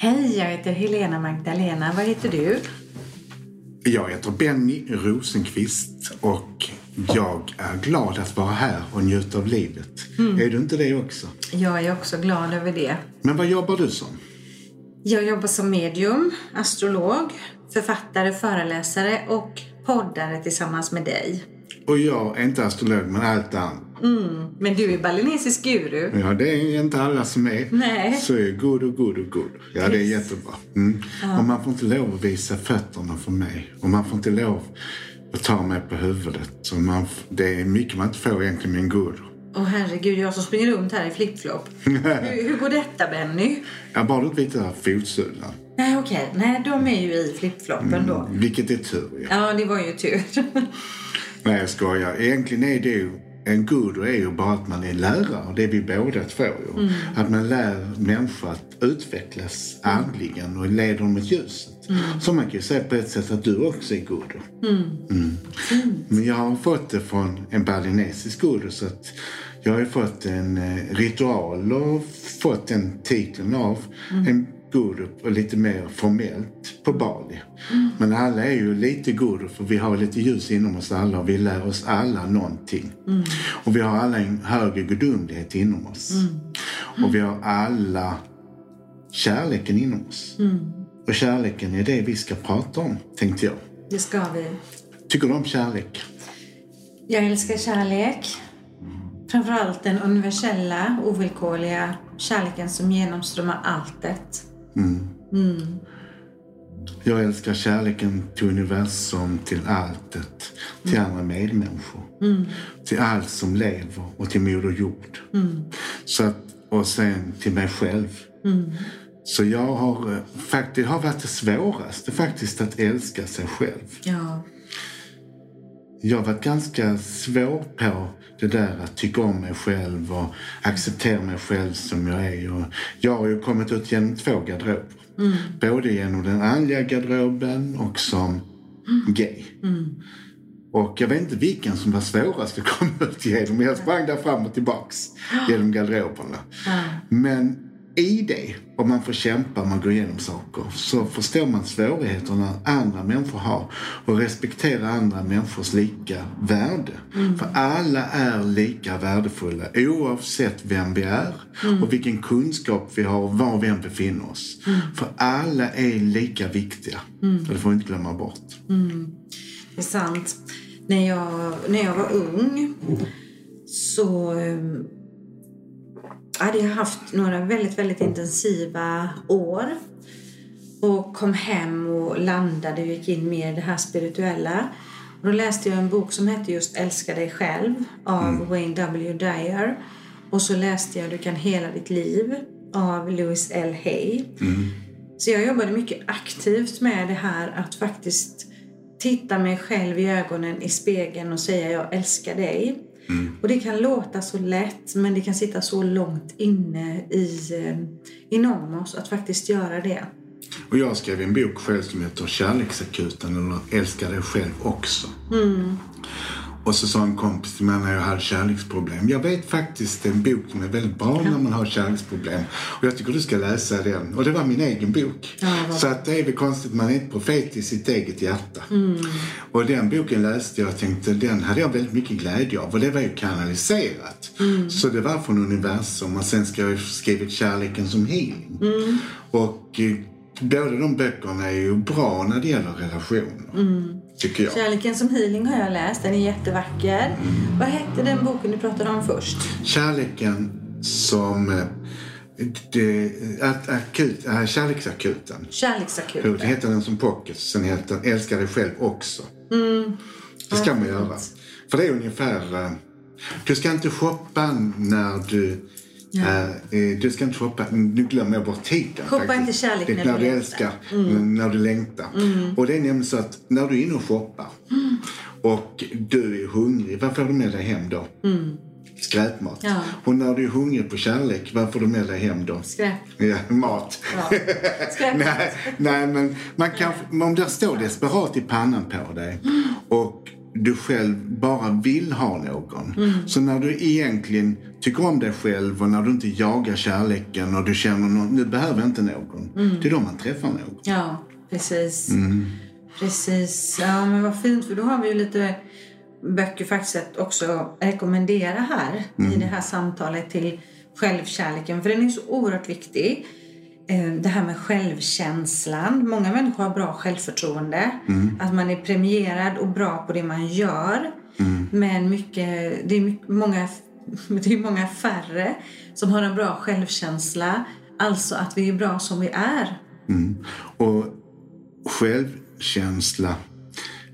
Hej, jag heter Helena Magdalena. Vad heter du? Jag heter Benny Rosenqvist och jag är glad att vara här och njuta av livet. Är du inte det också? Jag är också glad över det. Men vad jobbar du som? Jag jobbar som medium, astrolog, författare, föreläsare och poddare tillsammans med dig. Och jag är inte astrolog, men allt annat. Men du är balinesisk guru. Ja, det är inte alla som är. Nej. Så är god och god och god. Ja, det är jättebra. Mm. Och man får inte lov att visa fötterna för mig. Och man får inte lov att ta mig på huvudet. Så man, det är mycket man inte får egentligen med en guru. Åh herregud, jag som springer runt här i flipflop. hur, hur går detta Benny? Jag bara inte visar fotsulorna. Nej okej, nej de är ju i flipfloppen då. Vilket är tur ju. Ja, det var ju tur. Nej, jag skojar. Egentligen är det ju... En guru är ju bara att man är lärare. Och det är vi båda två ju. Att man lär människor att utvecklas andligen och leder dem mot ljuset. Så man kan ju säga på ett sätt att du också är guru. Mm. Men jag har fått det från en balinesisk guru. Så att jag har ju fått en eh, ritual och fått den titeln av en guru och lite mer formellt på Bali. Men alla är ju lite guru för vi har lite ljus inom oss alla och vi lär oss alla någonting. Och vi har alla en högre gudomlighet inom oss. Och vi har alla kärleken inom oss. Och kärleken är det vi ska prata om, tänkte jag. Det ska vi. Tycker du om kärlek? Jag älskar kärlek. Framförallt den universella, ovillkorliga kärleken som genomströmmar alltet. Jag älskar kärleken till universum, till alltet, till andra medmänniskor. Till allt som lever och till Moder Jord. Så att, och sen till mig själv. Så jag har eh, faktiskt har varit det svåraste faktiskt att älska sig själv. Ja. Jag har varit ganska svår på det där att tycka om mig själv och acceptera mig själv som jag är. Och jag har ju kommit ut genom två garderober. Både genom den andliga garderoben och som gay. Och jag vet inte vilken som var svårast att komma ut genom. Jag sprang där fram och tillbaks genom garderoberna. Men i det, om man får kämpa, man går igenom saker, så förstår man svårigheterna andra människor har och respektera andra människors lika värde. För alla är lika värdefulla oavsett vem vi är och vilken kunskap vi har och var vi än befinner oss. För alla är lika viktiga. Och det får vi inte glömma bort. Det är sant. När jag, när jag var ung så um, hade jag haft några väldigt, väldigt intensiva år. Och kom hem och landade och gick in mer i det här spirituella. Och då läste jag en bok som hette just Älska dig själv av Wayne W. Dyer. Och så läste jag Du kan hela ditt liv av Louis L. Hay. Så jag jobbade mycket aktivt med det här att faktiskt titta mig själv i ögonen i spegeln och säga jag älskar dig. Och det kan låta så lätt men det kan sitta så långt inne i, eh, inom oss att faktiskt göra det. Och jag skrev en bok själv som heter Kärleksakuten eller Älska dig själv också. Och så sa en kompis till mig när jag hade kärleksproblem. Jag vet faktiskt en bok som är väldigt bra när man har kärleksproblem. Och jag tycker du ska läsa den. Och det var min egen bok. Ja, så att det är väl konstigt, man är inte profet i sitt eget hjärta. Och den boken läste jag och tänkte den hade jag väldigt mycket glädje av. Och det var ju kanaliserat. Så det var från universum. Och sen ska jag skrivit Kärleken som healing. Och eh, båda de böckerna är ju bra när det gäller relationer. Tycker jag. Kärleken som healing har jag läst, den är jättevacker. Vad hette den boken du pratade om först? Kärleken som... eh, Det, att, akut, äh, kärleksakuten. Kärleksakuten. Det heter den som pocket. Sen heter den Älska dig själv också. Det ska man göra. För det är ungefär... eh, Du ska inte shoppa när du... eh, eh, du ska inte shoppa... Nu glömmer jag bort. Shoppa faktiskt. inte kärlek när när du du längtar. älskar. När du längtar. Och det är nämligen så att när du är inne och shoppar och du är hungrig, vad får du med dig hem då? Skräpmat. Ja. Och när du är hungrig på kärlek, vad får du med dig hem då? Skräp. Ja, mat. Ja. Nej, nej, men man kan, om det står desperat i pannan på dig och du själv bara vill ha någon. Så när du egentligen tycker om dig själv och när du inte jagar kärleken och du känner någon, nu behöver jag inte någon. Det är då man träffar någon. Ja, precis. Precis. Ja, men vad fint. För då har vi ju lite böcker faktiskt att också rekommendera här i det här samtalet till självkärleken. För den är så oerhört viktig. Eh, Det här med självkänslan. Många människor har bra självförtroende. Att man är premierad och bra på det man gör. Men mycket, det är många, det är många färre som har en bra självkänsla. Alltså att vi är bra som vi är. Och självkänsla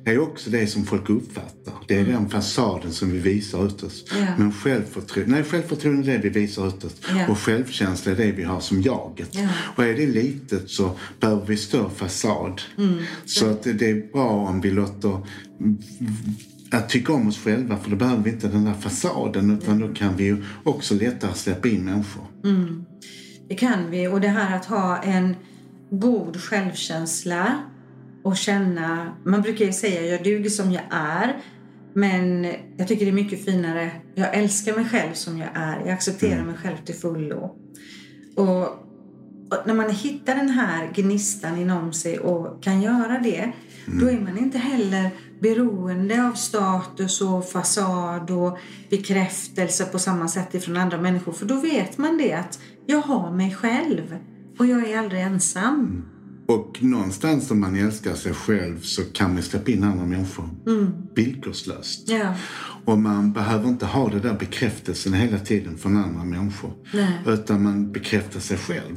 är också det som folk uppfattar. Det är den fasaden som vi visar utåt. Ja. Men självförtroende, nej, självförtroende är det vi visar utåt. Ja. Och självkänsla är det vi har som jaget. Ja. Och är det litet så behöver vi större fasad. Mm. Så att det är bra om vi låter att tycka om oss själva för då behöver vi inte den där fasaden utan då kan vi ju också lättare släppa in människor. Det kan vi. Och det här att ha en god självkänsla och känna... Man brukar ju säga jag duger som jag är. Men jag tycker det är mycket finare. Jag älskar mig själv som jag är. Jag accepterar mig själv till fullo. Och, och när man hittar den här gnistan inom sig och kan göra det. Då är man inte heller beroende av status och fasad och bekräftelse på samma sätt ifrån andra människor. För då vet man det att jag har mig själv och jag är aldrig ensam. Och någonstans om man älskar sig själv så kan man släppa in andra människor villkorslöst. Ja. Och man behöver inte ha det där bekräftelsen hela tiden från andra människor. Nej. Utan man bekräftar sig själv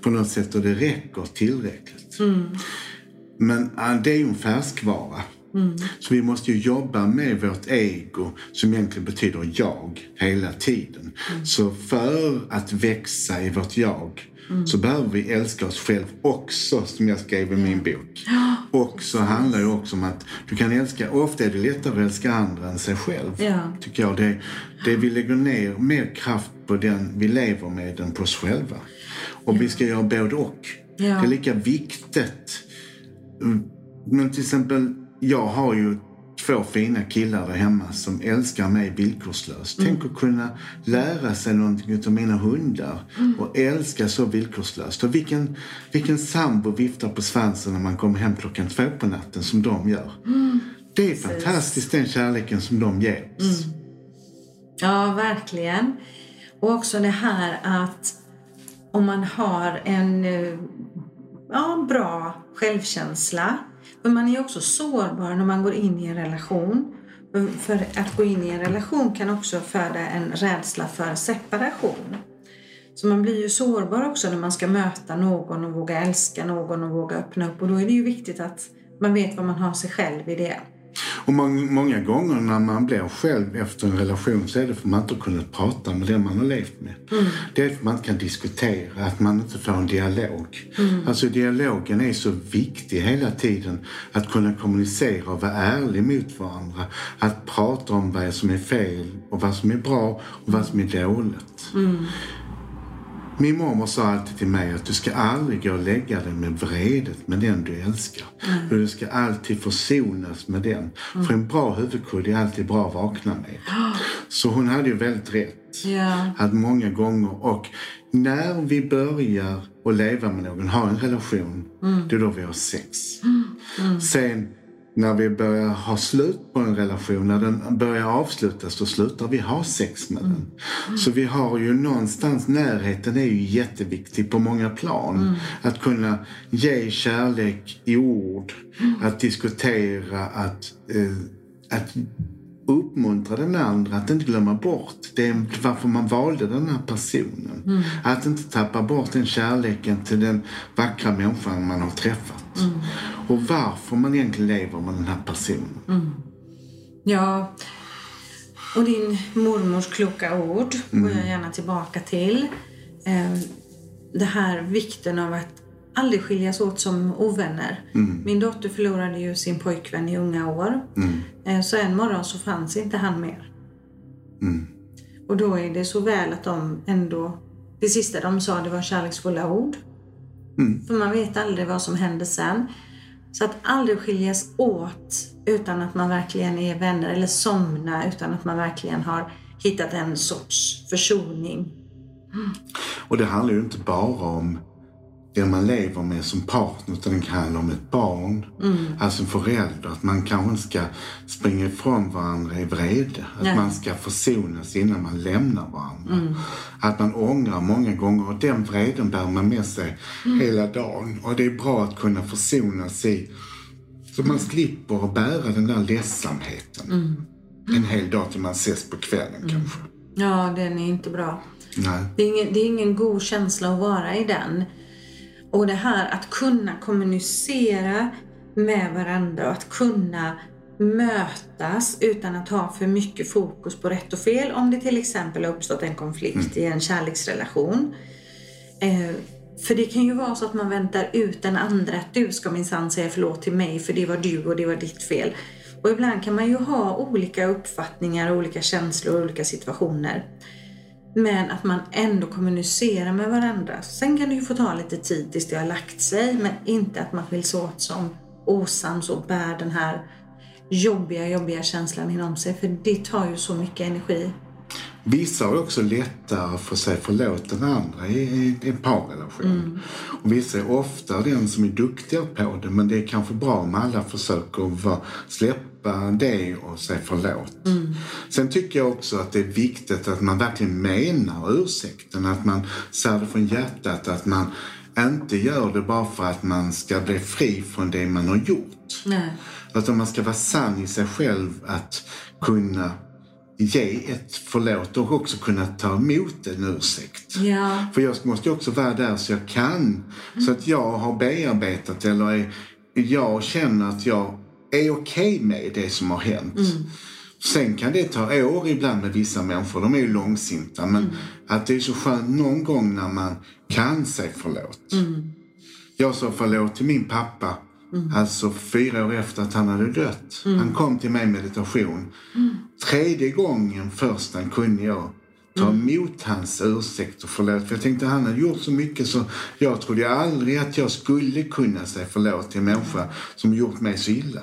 på något sätt och det räcker tillräckligt. Men ja, det är ju en färskvara. Så vi måste ju jobba med vårt ego som egentligen betyder jag hela tiden. Så för att växa i vårt jag så behöver vi älska oss själv också som jag skrev i min bok. Och så handlar det också om att du kan älska, ofta är det lättare att älska andra än sig själv. Ja. Tycker jag. Det, det vi lägger ner mer kraft på den vi lever med än på oss själva. Och vi ska göra både och. Ja. Det är lika viktigt. Mm, Men till exempel, jag har ju två fina killar där hemma som älskar mig villkorslöst. Tänk att kunna lära sig någonting av mina hundar och älska så villkorslöst. Och vilken, vilken sambo viftar på svansen när man kommer hem klockan två på natten som de gör. Det är fantastiskt den kärleken som de ger oss. Ja, verkligen. Och också det här att om man har en eh, ja, bra självkänsla. För man är ju också sårbar när man går in i en relation. För- För att gå in i en relation kan också föda en rädsla för separation. Så man blir ju sårbar också när man ska möta någon och våga älska någon och våga öppna upp. Och då är det ju viktigt att man vet vad man har sig själv i det. Och mång- många gånger när man blir själv efter en relation så är det för att man inte har kunnat prata med den man har levt med. Det är för att man inte kan diskutera, att man inte får en dialog. Alltså dialogen är så viktig hela tiden. Att kunna kommunicera och vara ärlig mot varandra. Att prata om vad som är fel och vad som är bra och vad som är dåligt. Min mormor sa alltid till mig att du ska aldrig gå och lägga dig med vredet med den du älskar. Och du ska alltid försonas med den. För en bra huvudkudde är alltid bra att vakna med. Så hon hade ju väldigt rätt. Ja. Att många gånger. Och när vi börjar att leva med någon, ha en relation, det är då vi har sex. Sen när vi börjar ha slut på en relation, när den börjar avslutas, då slutar vi ha sex med den. Så vi har ju någonstans, närheten är ju jätteviktig på många plan. Att kunna ge kärlek i ord, att diskutera, att, eh, att uppmuntra den andra, att inte glömma bort det varför man valde den här personen. Att inte tappa bort den kärleken till den vackra människan man har träffat. Och varför man egentligen lever med den här personen. Ja, och din mormors kloka ord går jag gärna tillbaka till. Eh, Det här vikten av att aldrig skiljas åt som ovänner. Min dotter förlorade ju sin pojkvän i unga år. Eh, Så en morgon så fanns inte han mer. Och då är det så väl att de ändå, det sista de sa det var kärleksfulla ord. För man vet aldrig vad som händer sen. Så att aldrig skiljas åt utan att man verkligen är vänner eller somna utan att man verkligen har hittat en sorts försoning. Och det handlar ju inte bara om det man lever med som partner utan det kan handla om ett barn, mm. alltså en förälder. Att man kanske inte ska springa ifrån varandra i vrede. Att Nej. man ska försonas innan man lämnar varandra. Mm. Att man ångrar många gånger och den vreden bär man med sig mm. hela dagen. Och det är bra att kunna försonas i så man slipper att bära den där ledsamheten mm. en hel dag till man ses på kvällen mm. kanske. Ja, den är inte bra. Nej. Det, är ingen, det är ingen god känsla att vara i den. Och det här att kunna kommunicera med varandra och att kunna mötas utan att ha för mycket fokus på rätt och fel. Om det till exempel har uppstått en konflikt mm. i en kärleksrelation. Eh, för det kan ju vara så att man väntar ut den andra att du ska minsann säga förlåt till mig för det var du och det var ditt fel. Och ibland kan man ju ha olika uppfattningar, olika känslor, olika situationer. Men att man ändå kommunicerar med varandra. Sen kan det ju få ta lite tid tills det har lagt sig, men inte att man skiljs åt som osams och bär den här jobbiga, jobbiga känslan inom sig. För det tar ju så mycket energi. Vissa har också lättare för sig förlåt än andra i, i en parrelation. Mm. Och vissa är ofta den som är duktigare på det men det är kanske bra om alla försöker släppa det och säga förlåt. Mm. Sen tycker jag också att det är viktigt att man verkligen menar ursäkten, att man säger det från hjärtat, att man inte gör det bara för att man ska bli fri från det man har gjort. Nej. Utan man ska vara sann i sig själv att kunna ge ett förlåt och också kunna ta emot en ursäkt. Ja. För jag måste också vara där så jag kan. Mm. Så att jag har bearbetat eller är, jag känner att jag är okej okay med det som har hänt. Mm. Sen kan det ta år ibland med vissa människor. De är ju långsinta. Men mm. att det är så skönt någon gång när man kan säga förlåt. Mm. Jag sa förlåt till min pappa Mm. Alltså fyra år efter att han hade dött. Mm. Han kom till mig i meditation. Mm. Tredje gången först kunde jag ta mm. emot hans ursäkt och förlåt. För jag tänkte han hade gjort så mycket så jag trodde aldrig att jag skulle kunna säga förlåt till en människa som gjort mig så illa.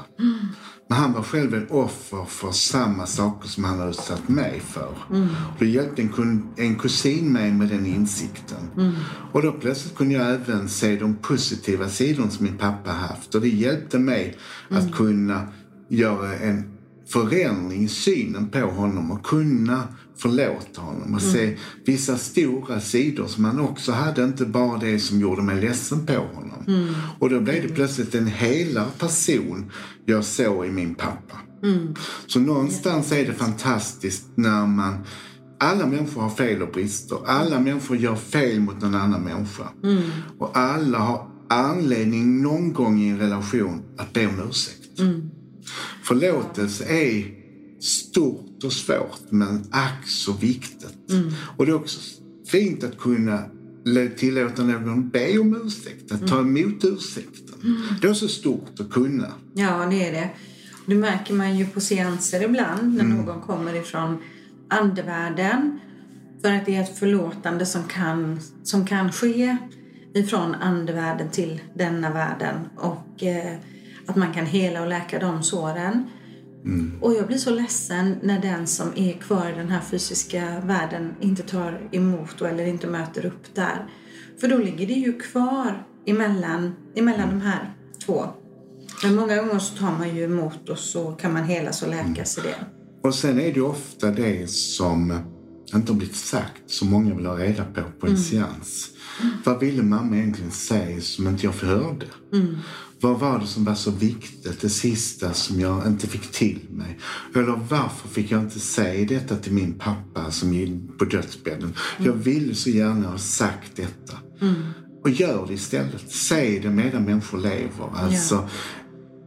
Han var själv en offer för samma saker som han hade utsatt mig för. Mm. Och då hjälpte en, en kusin mig med den insikten. Mm. Och då plötsligt kunde jag även se de positiva sidorna som min pappa haft. Och det hjälpte mig mm. att kunna göra en förändring i synen på honom och kunna förlåta honom och mm. se vissa stora sidor som han också hade, inte bara det som gjorde mig ledsen på honom. Mm. Och då blev det plötsligt en helare person jag såg i min pappa. Mm. Så någonstans är det fantastiskt när man alla människor har fel och brister. Alla människor gör fel mot någon annan människa. Mm. Och alla har anledning någon gång i en relation att be om ursäkt. Mm. Förlåtelse är stort och svårt men ack så viktigt. Mm. Och det är också fint att kunna tillåta någon be om ursäkt, att ta mm. emot ursäkten. Mm. Det är så stort att kunna. Ja, det är det. Det märker man ju på seanser ibland när mm. någon kommer ifrån andevärlden. För att det är ett förlåtande som kan, som kan ske ifrån andevärlden till denna världen. Och eh, att man kan hela och läka de såren. Mm. Och jag blir så ledsen när den som är kvar i den här fysiska världen inte tar emot eller inte möter upp där. För då ligger det ju kvar emellan, emellan mm. de här två. Men många gånger så tar man ju emot och så kan man helas och läkas mm. i det. Och sen är det ofta det som inte har blivit sagt, som många vill ha reda på på en mm. seans. Mm. Vad ville mamma egentligen säga som inte jag hörde? Mm. Vad var det som var så viktigt, det sista som jag inte fick till mig? Eller varför fick jag inte säga detta till min pappa som gick på dödsbädden? Mm. Jag ville så gärna ha sagt detta. Mm. Och gör det istället. Säg det medan människor lever. Alltså, ja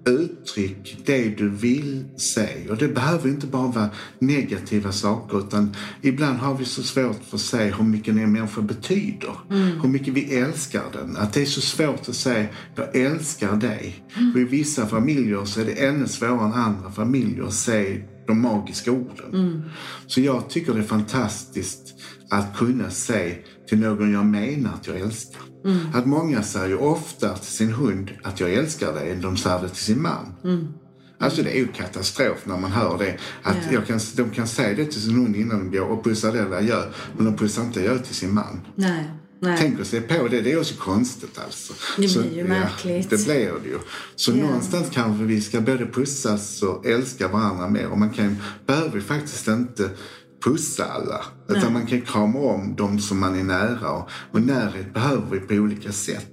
uttryck det du vill säga. Och det behöver inte bara vara negativa saker utan ibland har vi så svårt för att säga hur mycket en människa betyder. Mm. Hur mycket vi älskar den. Att det är så svårt att säga jag älskar dig. Mm. Och i vissa familjer så är det ännu svårare än andra familjer att säga de magiska orden. Mm. Så jag tycker det är fantastiskt att kunna säga till någon jag menar att jag älskar. Att många säger ju ofta till sin hund att jag älskar dig än de säger det till sin man. Alltså det är ju katastrof när man hör det. Att Ja. jag kan, de kan säga det till sin hund innan de går och pussar det eller gör. Men de pussar inte gör till sin man. Nej. Nej. Tänk att se på det. Det är också konstigt alltså. Det blir ju märkligt. det blir det ju. Så Ja. någonstans kanske vi ska både pussas och älska varandra mer. Och man kan, behöver ju faktiskt inte pussa alla. Utan man kan krama om de som man är nära. Och, och närhet behöver vi på olika sätt.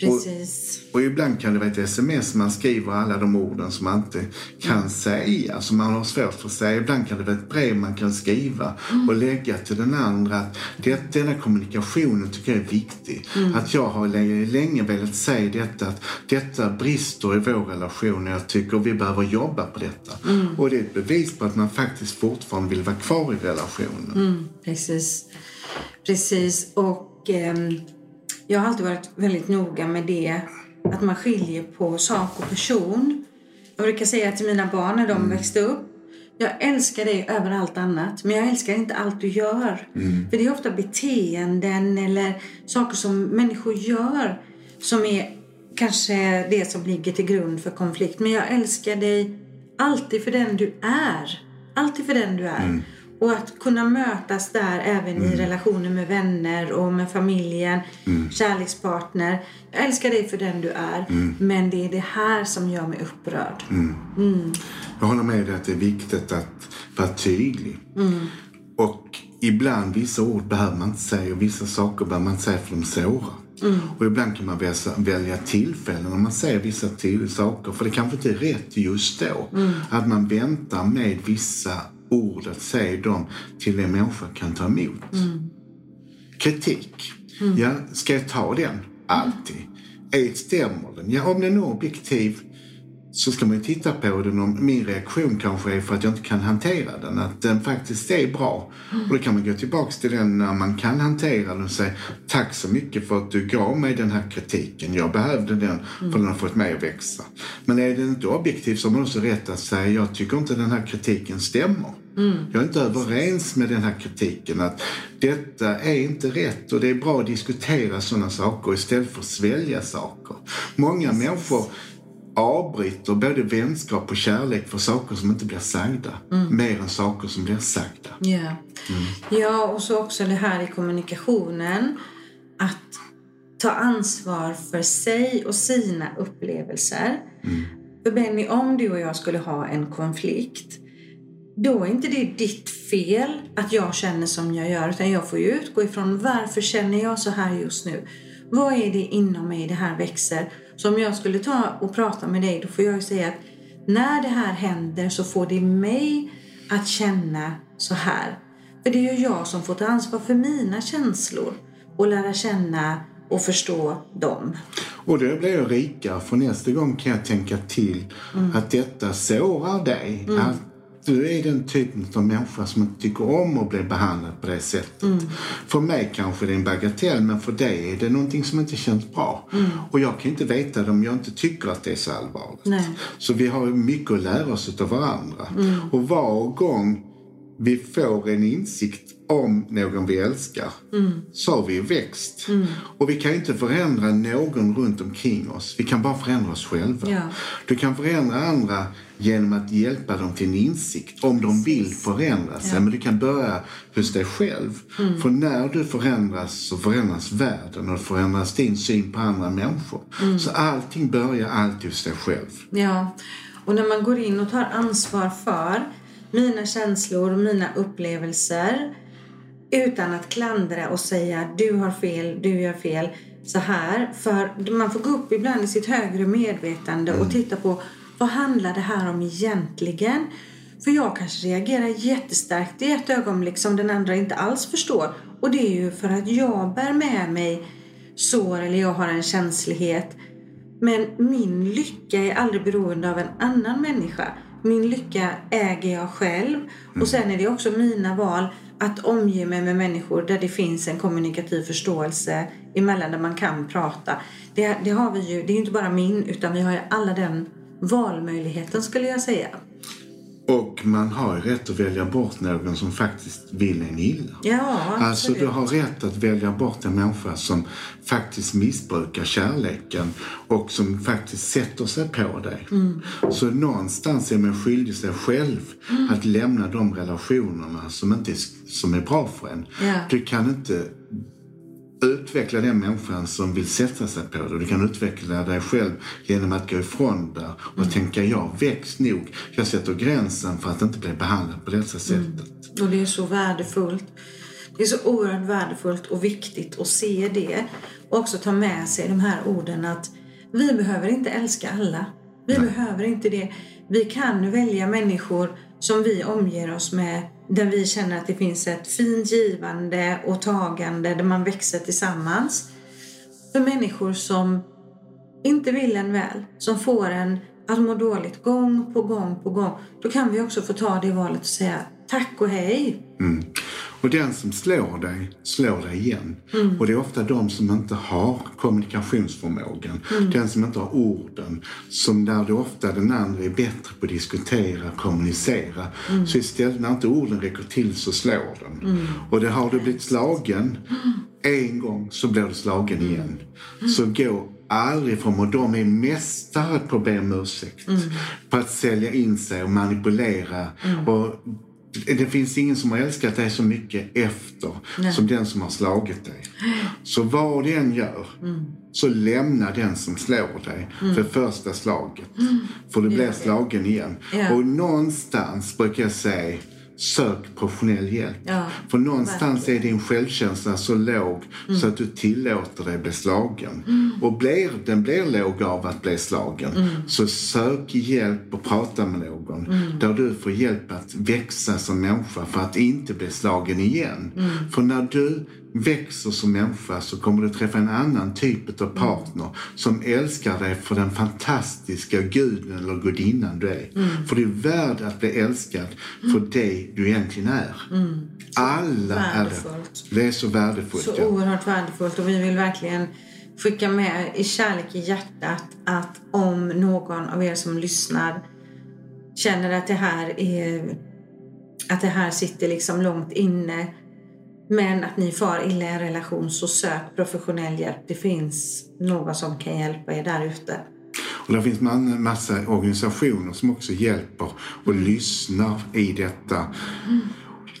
Precis. Och ibland kan det vara ett sms man skriver alla de orden som man inte kan säga, som man har svårt för att säga. Ibland kan det vara ett brev man kan skriva och lägga till den andra. Att det, denna kommunikationen tycker jag är viktig. Att jag har länge, länge velat säga detta, att detta brister i vår relation och jag tycker vi behöver jobba på detta. Och det är ett bevis på att man faktiskt fortfarande vill vara kvar i relationen. Mm, precis. Precis. Och ehm, jag har alltid varit väldigt noga med det. Att man skiljer på sak och person. Jag brukar säga till mina barn när de växte upp. Jag älskar dig över allt annat, men jag älskar inte allt du gör. För det är ofta beteenden eller saker som människor gör som är kanske det som ligger till grund för konflikt. Men jag älskar dig alltid för den du är. Alltid för den du är. Och att kunna mötas där även i relationer med vänner och med familjen, kärlekspartner. Jag älskar dig för den du är, men det är det här som gör mig upprörd. Jag håller med dig att det är viktigt att vara tydlig. Och ibland, vissa ord behöver man inte säga och vissa saker behöver man inte säga för de sårar. Och ibland kan man välja, välja tillfällen när man säger vissa till saker, för det kanske inte är rätt just då. Att man väntar med vissa ord, att säga dem till en människa kan ta emot. Kritik. Ja, ska jag ta den? Alltid. Är, stämmer den? Ja, om den är objektiv så ska man ju titta på den om min reaktion kanske är för att jag inte kan hantera den. Att den faktiskt är bra. Och då kan man gå tillbaks till den när man kan hantera den och säga tack så mycket för att du gav mig den här kritiken. Jag behövde den för den har fått mig att växa. Men är den inte objektiv så har man också rätt att säga jag tycker inte den här kritiken stämmer. Jag är inte överens med den här kritiken. Att detta är inte rätt och det är bra att diskutera sådana saker istället för att svälja saker. Många människor avbryter både vänskap och kärlek för saker som inte blir sagda. Mer än saker som blir sagda. Ja. ja, och så också det här i kommunikationen. Att ta ansvar för sig och sina upplevelser. För Benny, om du och jag skulle ha en konflikt då är inte det ditt fel att jag känner som jag gör. Utan jag får ju utgå ifrån varför känner jag så här just nu? Vad är det inom mig det här växer? Så om jag skulle ta och prata med dig då får jag ju säga att när det här händer så får det mig att känna så här. För det är ju jag som får ta ansvar för mina känslor och lära känna och förstå dem. Och då blir jag rikare för nästa gång kan jag tänka till att detta sårar dig. Att du är den typen av människa som inte tycker om att bli behandlad på det sättet. För mig kanske det är en bagatell men för dig är det någonting som inte känns bra. Och jag kan inte veta det om jag inte tycker att det är så allvarligt. Nej. Så vi har mycket att lära oss av varandra. Och var gång vi får en insikt om någon vi älskar så har vi växt. Och vi kan inte förändra någon runt omkring oss. Vi kan bara förändra oss själva. Ja. Du kan förändra andra genom att hjälpa dem till en insikt om de vill förändra sig. Men du kan börja hos dig själv. För när du förändras så förändras världen och förändras din syn på andra människor. Så allting börjar alltid hos dig själv. Ja, och när man går in och tar ansvar för mina känslor mina upplevelser utan att klandra och säga du har fel, du gör fel så här. För man får gå upp ibland i sitt högre medvetande och titta på vad handlar det här om egentligen? För jag kanske reagerar jättestarkt i ett ögonblick som den andra inte alls förstår. Och det är ju för att jag bär med mig sår eller jag har en känslighet men min lycka är aldrig beroende av en annan människa. Min lycka äger jag själv. Och sen är det också mina val att omge mig med människor där det finns en kommunikativ förståelse emellan där man kan prata. Det, det har vi ju, det är ju inte bara min utan vi har ju alla den valmöjligheten skulle jag säga. Och man har rätt att välja bort någon som faktiskt vill en illa. Ja, Alltså du har rätt att välja bort en människa som faktiskt missbrukar kärleken och som faktiskt sätter sig på dig. Mm. Så någonstans är man skyldig sig själv att lämna de relationerna som inte är, som är bra för en. Ja. Du kan inte utveckla den människan som vill sätta sig på dig. Du kan utveckla dig själv genom att gå ifrån där och Mm. tänka jag växt nog. Jag sätter gränsen för att inte bli behandlad på detta sättet. Och det är så värdefullt. Det är så oerhört värdefullt och viktigt att se det. Och också ta med sig de här orden att vi behöver inte älska alla. Vi behöver inte det. Vi kan välja människor som vi omger oss med där vi känner att det finns ett fint givande och tagande där man växer tillsammans. För människor som inte vill en väl, som får en att må dåligt gång på gång på gång, då kan vi också få ta det valet och säga tack och hej. Mm. Och den som slår dig, slår dig igen. Och det är ofta de som inte har kommunikationsförmågan. Den som inte har orden. Som där det ofta den andra är bättre på att diskutera, kommunicera. Så istället när inte orden räcker till så slår den. Och det har du blivit slagen en gång så blir du slagen igen. Så gå aldrig från och de är mästare på att be om ursäkt. På att sälja in sig och manipulera. Och det finns ingen som har älskat dig så mycket efter som den som har slagit dig. Så vad du än gör så lämna den som slår dig för första slaget. För du blir slagen igen. Ja. Och någonstans brukar jag säga Sök professionell hjälp. Ja, För någonstans är din självkänsla så låg så att du tillåter dig bli slagen. Och blir, den blir låg av att bli slagen så sök hjälp och prata med någon. Där du får hjälp att växa som människa för att inte bli slagen igen. För när du växer som människa så kommer du träffa en annan typ av partner som älskar dig för den fantastiska guden eller gudinnan du är. För du är värd att bli älskad för det du egentligen är. Alla är det. Värdefullt. Det är så värdefullt. Så ja. oerhört värdefullt och vi vill verkligen skicka med i kärlek i hjärtat att om någon av er som lyssnar känner att det här är att det här sitter liksom långt inne men att ni far illa i en relation så sök professionell hjälp. Det finns någon som kan hjälpa er där ute. Och det finns en massa organisationer som också hjälper och lyssnar i detta.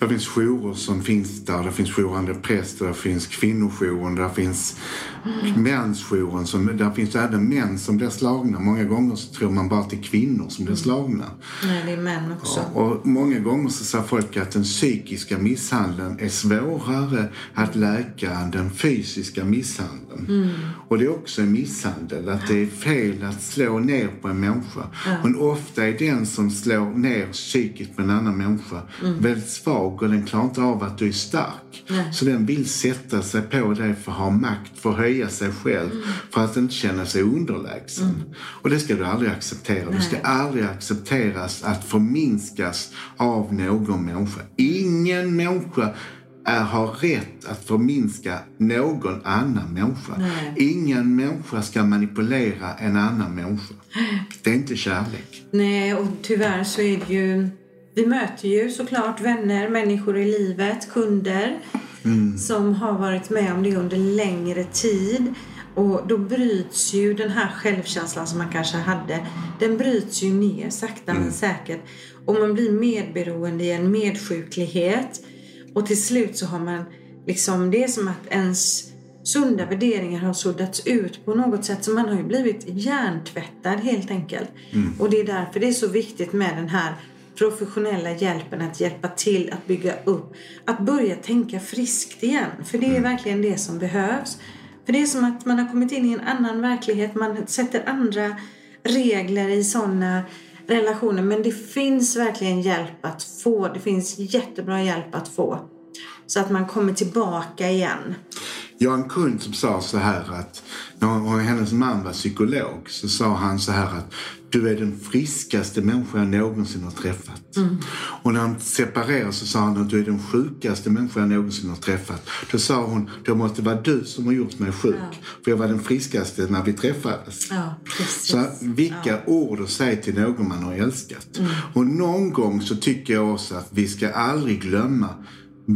Det finns jourer som finns där. Det finns jourande präster, det finns kvinnojouren, det finns mänsjouren. Som, där finns även män som blir slagna. Många gånger så tror man bara att det är kvinnor som blir slagna. Nej, det är män också. Och många gånger så säger folk att den psykiska misshandeln är svårare att läka än den fysiska misshandeln. Och det är också en misshandel, att det är fel att slå ner på en människa. Men ofta är den som slår ner psykiskt på en annan människa väldigt svag och den klarar inte av att du är stark. Så den vill sätta sig på dig för att ha makt, för att höja sig själv, för att inte känna sig underlägsen. Och det ska du aldrig acceptera. Du ska aldrig accepteras att förminskas av någon människa. Ingen människa är, har rätt att förminska någon annan människa. Nej. Ingen människa ska manipulera en annan människa. Det är inte kärlek. Nej, och tyvärr så är det ju... Vi möter ju såklart vänner, människor i livet, kunder som har varit med om det under längre tid. Och då bryts ju den här självkänslan som man kanske hade, den bryts ju ner sakta men säkert. Och man blir medberoende i en medsjuklighet. Och till slut så har man liksom, det är som att ens sunda värderingar har suddats ut på något sätt. Så man har ju blivit hjärntvättad helt enkelt. Och det är därför det är så viktigt med den här professionella hjälpen att hjälpa till att bygga upp. Att börja tänka friskt igen. För det är verkligen det som behövs. För det är som att man har kommit in i en annan verklighet. Man sätter andra regler i sådana relationer. Men det finns verkligen hjälp att få. Det finns jättebra hjälp att få. Så att man kommer tillbaka igen. Jag har en kund som sa så här att när hennes man var psykolog så sa han så här att du är den friskaste människa jag någonsin har träffat. Mm. Och när han separerade så sa han att du är den sjukaste människa jag någonsin har träffat. Då sa hon, det måste vara du som har gjort mig sjuk. Ja. För jag var den friskaste när vi träffades. Ja, så vilka ja. ord att säga till någon man har älskat. Mm. Och någon gång så tycker jag också att vi ska aldrig glömma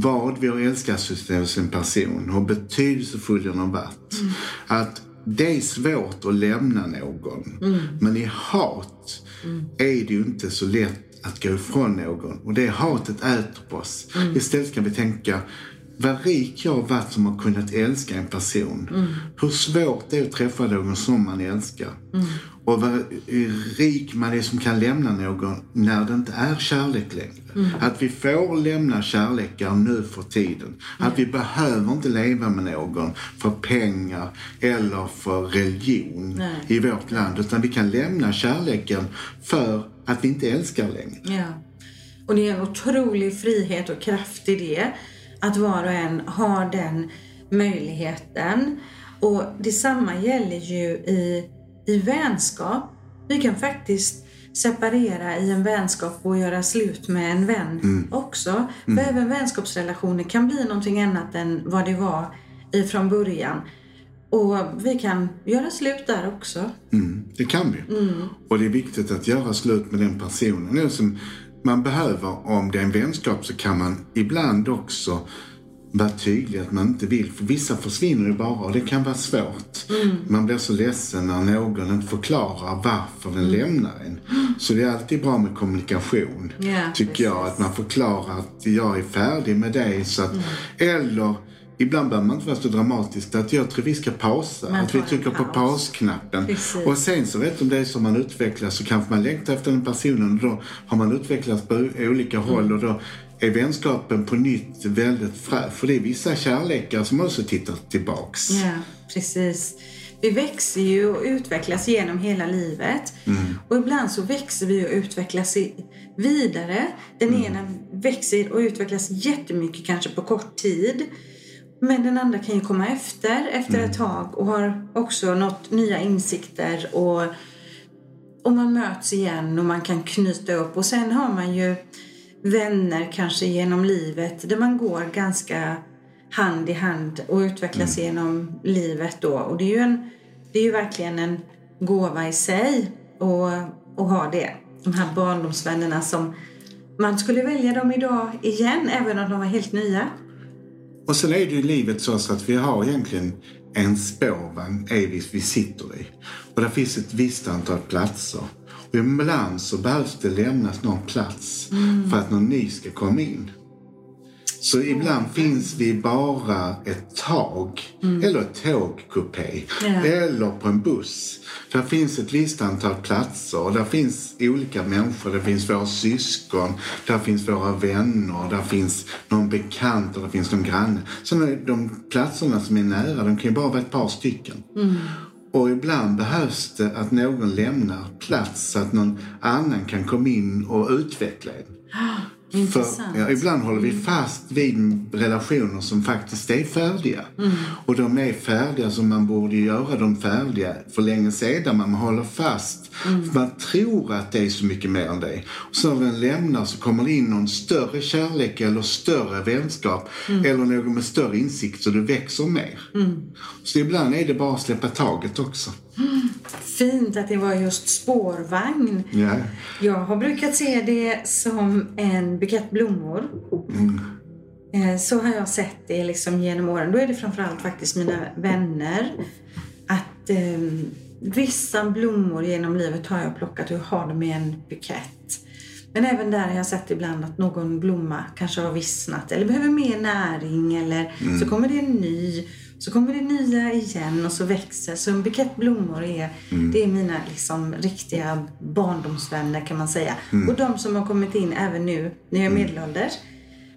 vad älskat hos en person, hur betydelsefull den har varit. Mm. Att det är svårt att lämna någon. Mm. Men i hat mm. är det ju inte så lätt att gå ifrån någon. Och det hatet äter på oss. Mm. Istället kan vi tänka, vad rik jag har varit som har kunnat älska en person. Mm. Hur svårt det är att träffa någon som man älskar. Mm. Och vad rik man är som kan lämna någon när det inte är kärlek längre. Mm. Att vi får lämna kärlekar nu för tiden. Att vi behöver inte leva med någon för pengar eller för religion Nej. i vårt land. Utan vi kan lämna kärleken för att vi inte älskar längre. Ja. Och det är en otrolig frihet och kraft i det. Att var och en har den möjligheten. Och detsamma gäller ju i, i vänskap. Vi kan faktiskt separera i en vänskap och göra slut med en vän mm. också. Mm. För även vänskapsrelationer kan bli någonting annat än vad det var ifrån början. Och vi kan göra slut där också. Mm, det kan vi. Mm. Och det är viktigt att göra slut med den personen. Som man behöver, om det är en vänskap, så kan man ibland också vara tydlig att man inte vill. För vissa försvinner ju bara och det kan vara svårt. Mm. Man blir så ledsen när någon inte förklarar varför den mm. lämnar en. Så det är alltid bra med kommunikation. Yeah, tycker precis. jag. Att man förklarar att jag är färdig med dig. Så att, mm. Eller Ibland behöver man inte vara så dramatisk. Att jag tror vi ska pausa. att vi trycker på pausknappen. Precis. Och sen så vet du om det är som man utvecklas så kanske man längtar efter den personen. Och då har man utvecklats på olika håll. Och då är vänskapen på nytt väldigt fräsch. För det är vissa kärlekar som också tittar tillbaks. Ja, precis. Vi växer ju och utvecklas genom hela livet. Mm. Och ibland så växer vi och utvecklas vidare. Den mm. ena växer och utvecklas jättemycket, kanske på kort tid. Men den andra kan ju komma efter, efter mm. ett tag och har också nått nya insikter och, och man möts igen och man kan knyta upp. Och sen har man ju vänner kanske genom livet där man går ganska hand i hand och utvecklas mm. genom livet då. Och det är ju, en, det är ju verkligen en gåva i sig att, att ha det. De här barndomsvännerna som man skulle välja dem idag igen även om de var helt nya. Och sen är det ju livet så att vi har egentligen en spårvagn Evis vi sitter i. Och där finns ett visst antal platser. Och ibland så behövs det lämnas någon plats mm. för att någon ny ska komma in. Så ibland finns vi bara ett tag, mm. eller ett tågkupé, yeah. eller på en buss. Där finns ett visst antal platser där finns olika människor. Det finns våra syskon, där finns våra vänner, där finns någon bekant och där finns någon granne. Är de platserna som är nära, de kan ju bara vara ett par stycken. Mm. Och ibland behövs det att någon lämnar plats så att någon annan kan komma in och utveckla en. För, ja, ibland håller vi fast vid relationer som faktiskt är färdiga. Mm. Och de är färdiga som man borde göra dem färdiga för länge sedan. Man håller fast. Mm. Man tror att det är så mycket mer än det. Och så när den lämnar så kommer det in någon större kärlek eller större vänskap. Mm. Eller någon med större insikt så det växer mer. Mm. Så ibland är det bara att släppa taget också. Fint att det var just spårvagn. Yeah. Jag har brukat se det som en bukett blommor. Mm. Eh, så har jag sett det liksom genom åren. Då är det framförallt faktiskt mina vänner. Att eh, vissa blommor genom livet har jag plockat och har dem i en bukett. Men även där har jag sett ibland att någon blomma kanske har vissnat eller behöver mer näring eller mm. så kommer det en ny. Så kommer det nya igen och så växer. Så en bukett blommor är, mm. det är mina liksom riktiga barndomsvänner kan man säga. Mm. Och de som har kommit in även nu när jag är mm. medelålders.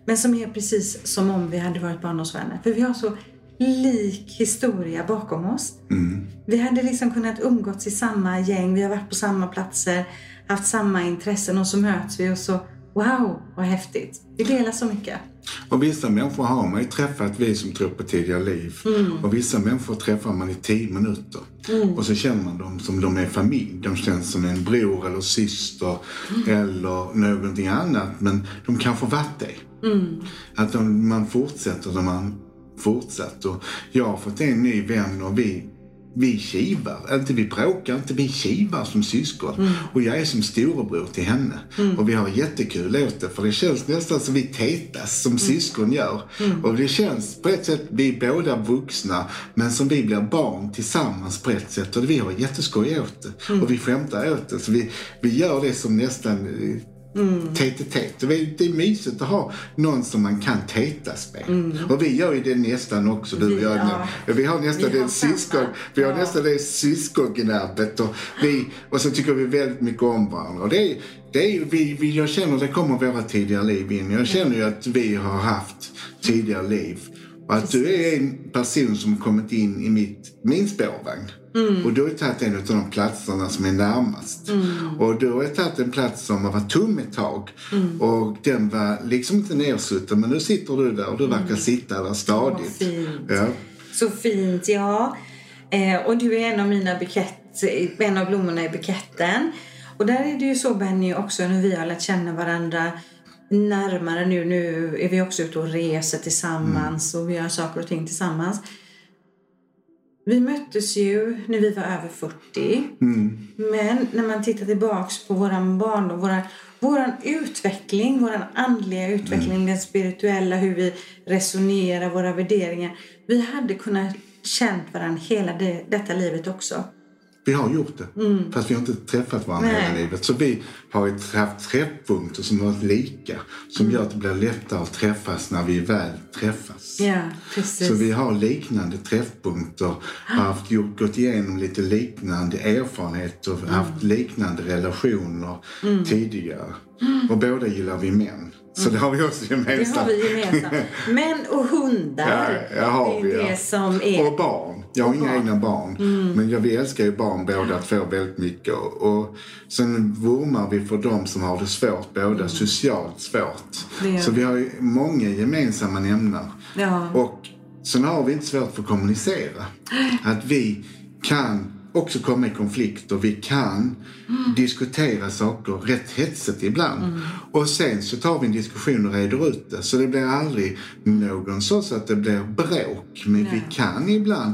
Men som är precis som om vi hade varit barndomsvänner. För vi har så lik historia bakom oss. Mm. Vi hade liksom kunnat umgås i samma gäng, vi har varit på samma platser, haft samma intressen och så möts vi och så Wow, vad häftigt. Vi delar så mycket. Och vissa människor har man ju träffat, vi som tror på tidigare liv. Mm. Och vissa människor träffar man i tio minuter. Mm. Och så känner man dem som de är familj. De känns som en bror eller syster Mm. eller någonting annat. Men de kanske varit det. Mm. Att de, man fortsätter när man fortsätter. Och jag har fått en ny vän och vi vi kivar, inte vi bråkar inte, vi kivar som syskon. Mm. Och jag är som storebror till henne. Och vi har jättekul åt det, för det känns nästan som vi tetas som syskon gör. Och det känns på ett sätt, vi är båda vuxna, men som vi blir barn tillsammans på ett sätt. Och vi har jätteskoj åt det. Och vi skämtar åt det. Så vi, vi gör det som nästan eh, Tete-tet. Det är- det är mysigt att ha någon som man kan tetas med. Och vi gör ju det nästan också, du och jag. ja. Vi har nästan Vi det syskon, samma. vi har Ja. nästan det syskongnabbet och, vi, och så tycker vi väldigt mycket om varandra. Och det är, det är, vi, vi, jag känner att det kommer våra tidigare liv in. Jag känner ju att vi har haft tidigare liv. Och att du är en person som har kommit in i mitt, min spårvagn. Och du har tagit en av de platserna som är närmast. Och du har tagit en plats som har varit tom ett tag. Och den var liksom inte nersutten. Men nu sitter du där och du verkar sitta där stadigt. Fint. Ja. Så fint, ja. Eh, och du är en av mina bukett, en av blommorna i buketten. Och där är det ju så Benny också när vi har lärt känna varandra närmare nu. Nu är vi också ute och reser tillsammans och vi gör saker och ting tillsammans. Vi möttes ju när vi var över 40. Men när man tittar tillbaks på våran barndom, våra, våran utveckling, våran andliga utveckling, den spirituella, hur vi resonerar, våra värderingar. Vi hade kunnat känt varandra hela det, detta livet också. Vi har gjort det, fast vi har inte träffat varandra Nej. hela livet. Så vi har ju haft träffpunkter som har varit lika, som gör att det blir lättare att träffas när vi väl träffas. Ja, precis. Så vi har liknande träffpunkter, har haft, gjort, gått igenom lite liknande erfarenheter och haft liknande relationer tidigare. Och båda gillar vi män. Så det har vi också det gemensamt. har vi gemensamt. Män och hundar. Ja, ja, har det vi, är ja. det som är... Och barn. Jag har inga barn. Mm. egna barn. Men jag, vi älskar ju barn båda två väldigt mycket. Och, sen vurmar vi för dem som har det svårt båda, socialt svårt. Det Så vi har ju många gemensamma nämnare. Ja. Och sen har vi inte svårt för att kommunicera. Att vi kan också komma i konflikt och vi kan diskutera saker rätt hetsigt ibland. Och sen så tar vi en diskussion och reder ut det. Så det blir aldrig någon så att det blir bråk. Men vi kan ibland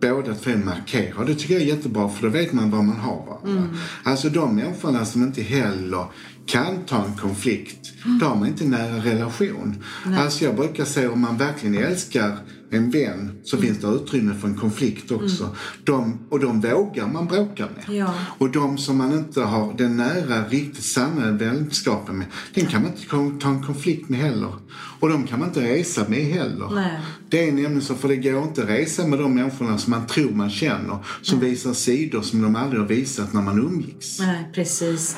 båda två markera. Det tycker jag är jättebra för då vet man var man har varandra. Alltså de människorna som inte heller kan ta en konflikt, då har man inte nära relation. Alltså jag brukar säga om man verkligen älskar en vän så finns det utrymme för en konflikt också. De, och de vågar man bråka med. Ja. Och de som man inte har den nära, riktigt sanna vänskapen med, den kan man inte ta en konflikt med heller. Och de kan man inte resa med heller. Nej. Det är nämligen så, för det går inte att resa med de människorna som man tror man känner, som visar sidor som de aldrig har visat när man umgicks. Nej, precis.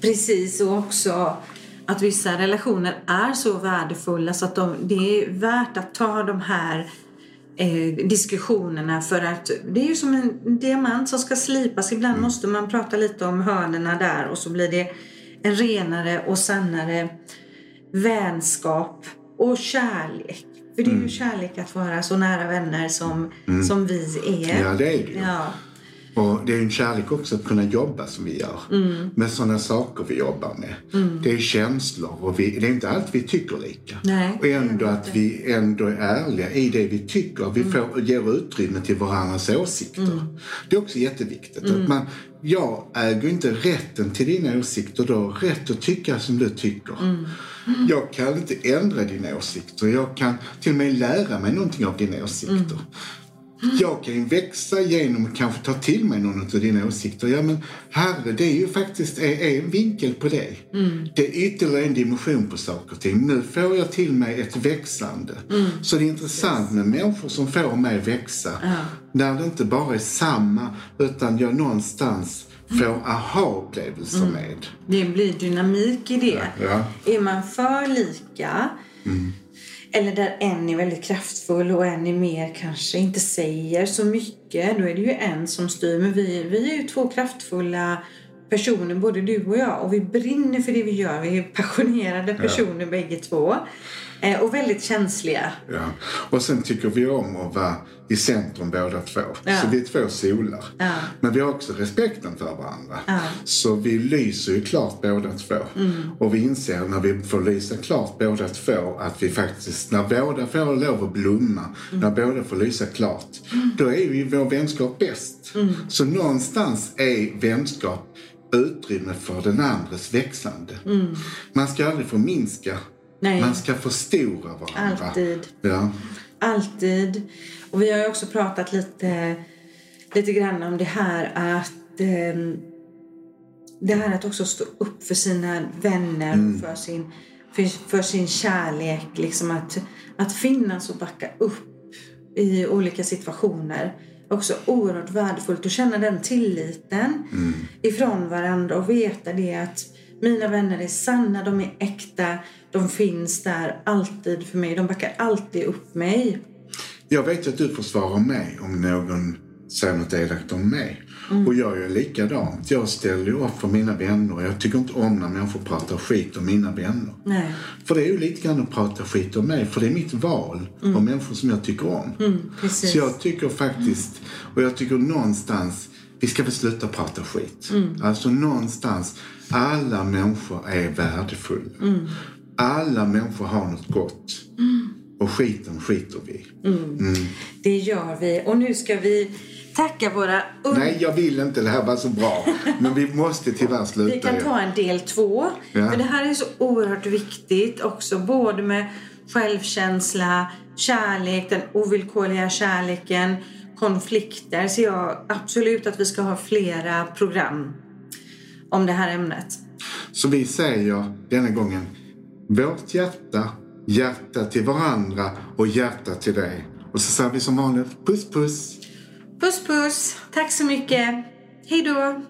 Precis, och också att vissa relationer är så värdefulla så att de, det är värt att ta de här eh, diskussionerna för att det är ju som en diamant som ska slipas. Ibland måste man prata lite om hörnerna där och så blir det en renare och sannare vänskap och kärlek. För det är ju kärlek att vara så nära vänner som, som vi är. Ja, det är det ju. Ja. Och det är en kärlek också att kunna jobba som vi gör. Mm. Med sådana saker vi jobbar med. Det är känslor och vi, det är inte allt vi tycker lika. Nej, och ändå att vi ändå är ärliga i det vi tycker. Vi får, ger utrymme till varandras åsikter. Det är också jätteviktigt. Att man, jag äger inte rätten till dina åsikter. Du har rätt att tycka som du tycker. Jag kan inte ändra dina åsikter. Jag kan till och med lära mig någonting av dina åsikter. Jag kan ju växa genom att kanske ta till mig någon av dina åsikter. Ja men herre, det är ju faktiskt en vinkel på det. Det är ytterligare en dimension på saker och ting. Nu får jag till mig ett växande. Så det är intressant med människor som får mig växa. När det inte bara är samma, utan jag någonstans får aha-upplevelser med. Det blir dynamik i det. Ja. Är man för lika eller där en är väldigt kraftfull och en är mer kanske inte säger så mycket. Då är det ju en som styr. Men vi, vi är ju två kraftfulla personer, både du och jag. Och vi brinner för det vi gör. Vi är passionerade personer ja. bägge två. Eh, och väldigt känsliga. Ja. Och sen tycker vi om att vara i centrum båda två. Ja. Så vi är två solar. Ja. Men vi har också respekten för varandra. Ja. Så vi lyser ju klart båda två. Mm. Och vi inser när vi får lysa klart båda två att vi faktiskt, när båda får lov att blomma, mm. när båda får lysa klart, mm. då är ju vår vänskap bäst. Mm. Så någonstans är vänskap utrymme för den andres växande. Mm. Man ska aldrig förminska Nej. Man ska förstora varandra. Alltid. Ja. Alltid. Och vi har också pratat lite, lite grann om det här att eh, det här att också stå upp för sina vänner mm. och för sin, för, för, sin kärlek. Liksom att, att finnas och backa upp i olika situationer. Också oerhört värdefullt att känna den tilliten mm. ifrån varandra och veta det att mina vänner är sanna, de är äkta, de finns där alltid för mig. De backar alltid upp mig. Jag vet att du försvarar mig om någon säger något elakt om mig. Mm. Och jag gör likadant. Jag ställer upp för mina vänner. Jag tycker inte om när människor pratar skit om mina vänner. Nej. För det är ju lite grann att prata skit om mig. För det är mitt val mm. av människor som jag tycker om. Mm, Så jag tycker faktiskt, och jag tycker någonstans, vi ska väl sluta prata skit. Mm. Alltså någonstans, alla människor är värdefulla. Mm. Alla människor har något gott. Mm. Och skiten skiter vi mm. mm. Det gör vi. Och nu ska vi tacka våra... Nej, jag vill inte. Det här var så bra. Men vi måste tyvärr sluta. Vi kan ta en del två. Ja. För det här är så oerhört viktigt också. Både med självkänsla, kärlek, den ovillkorliga kärleken, konflikter. Så jag absolut att vi ska ha flera program om det här ämnet. Så vi säger denna gången vårt hjärta, hjärta till varandra och hjärta till dig. Och så säger vi som vanligt puss puss. Puss puss. Tack så mycket. Hej då.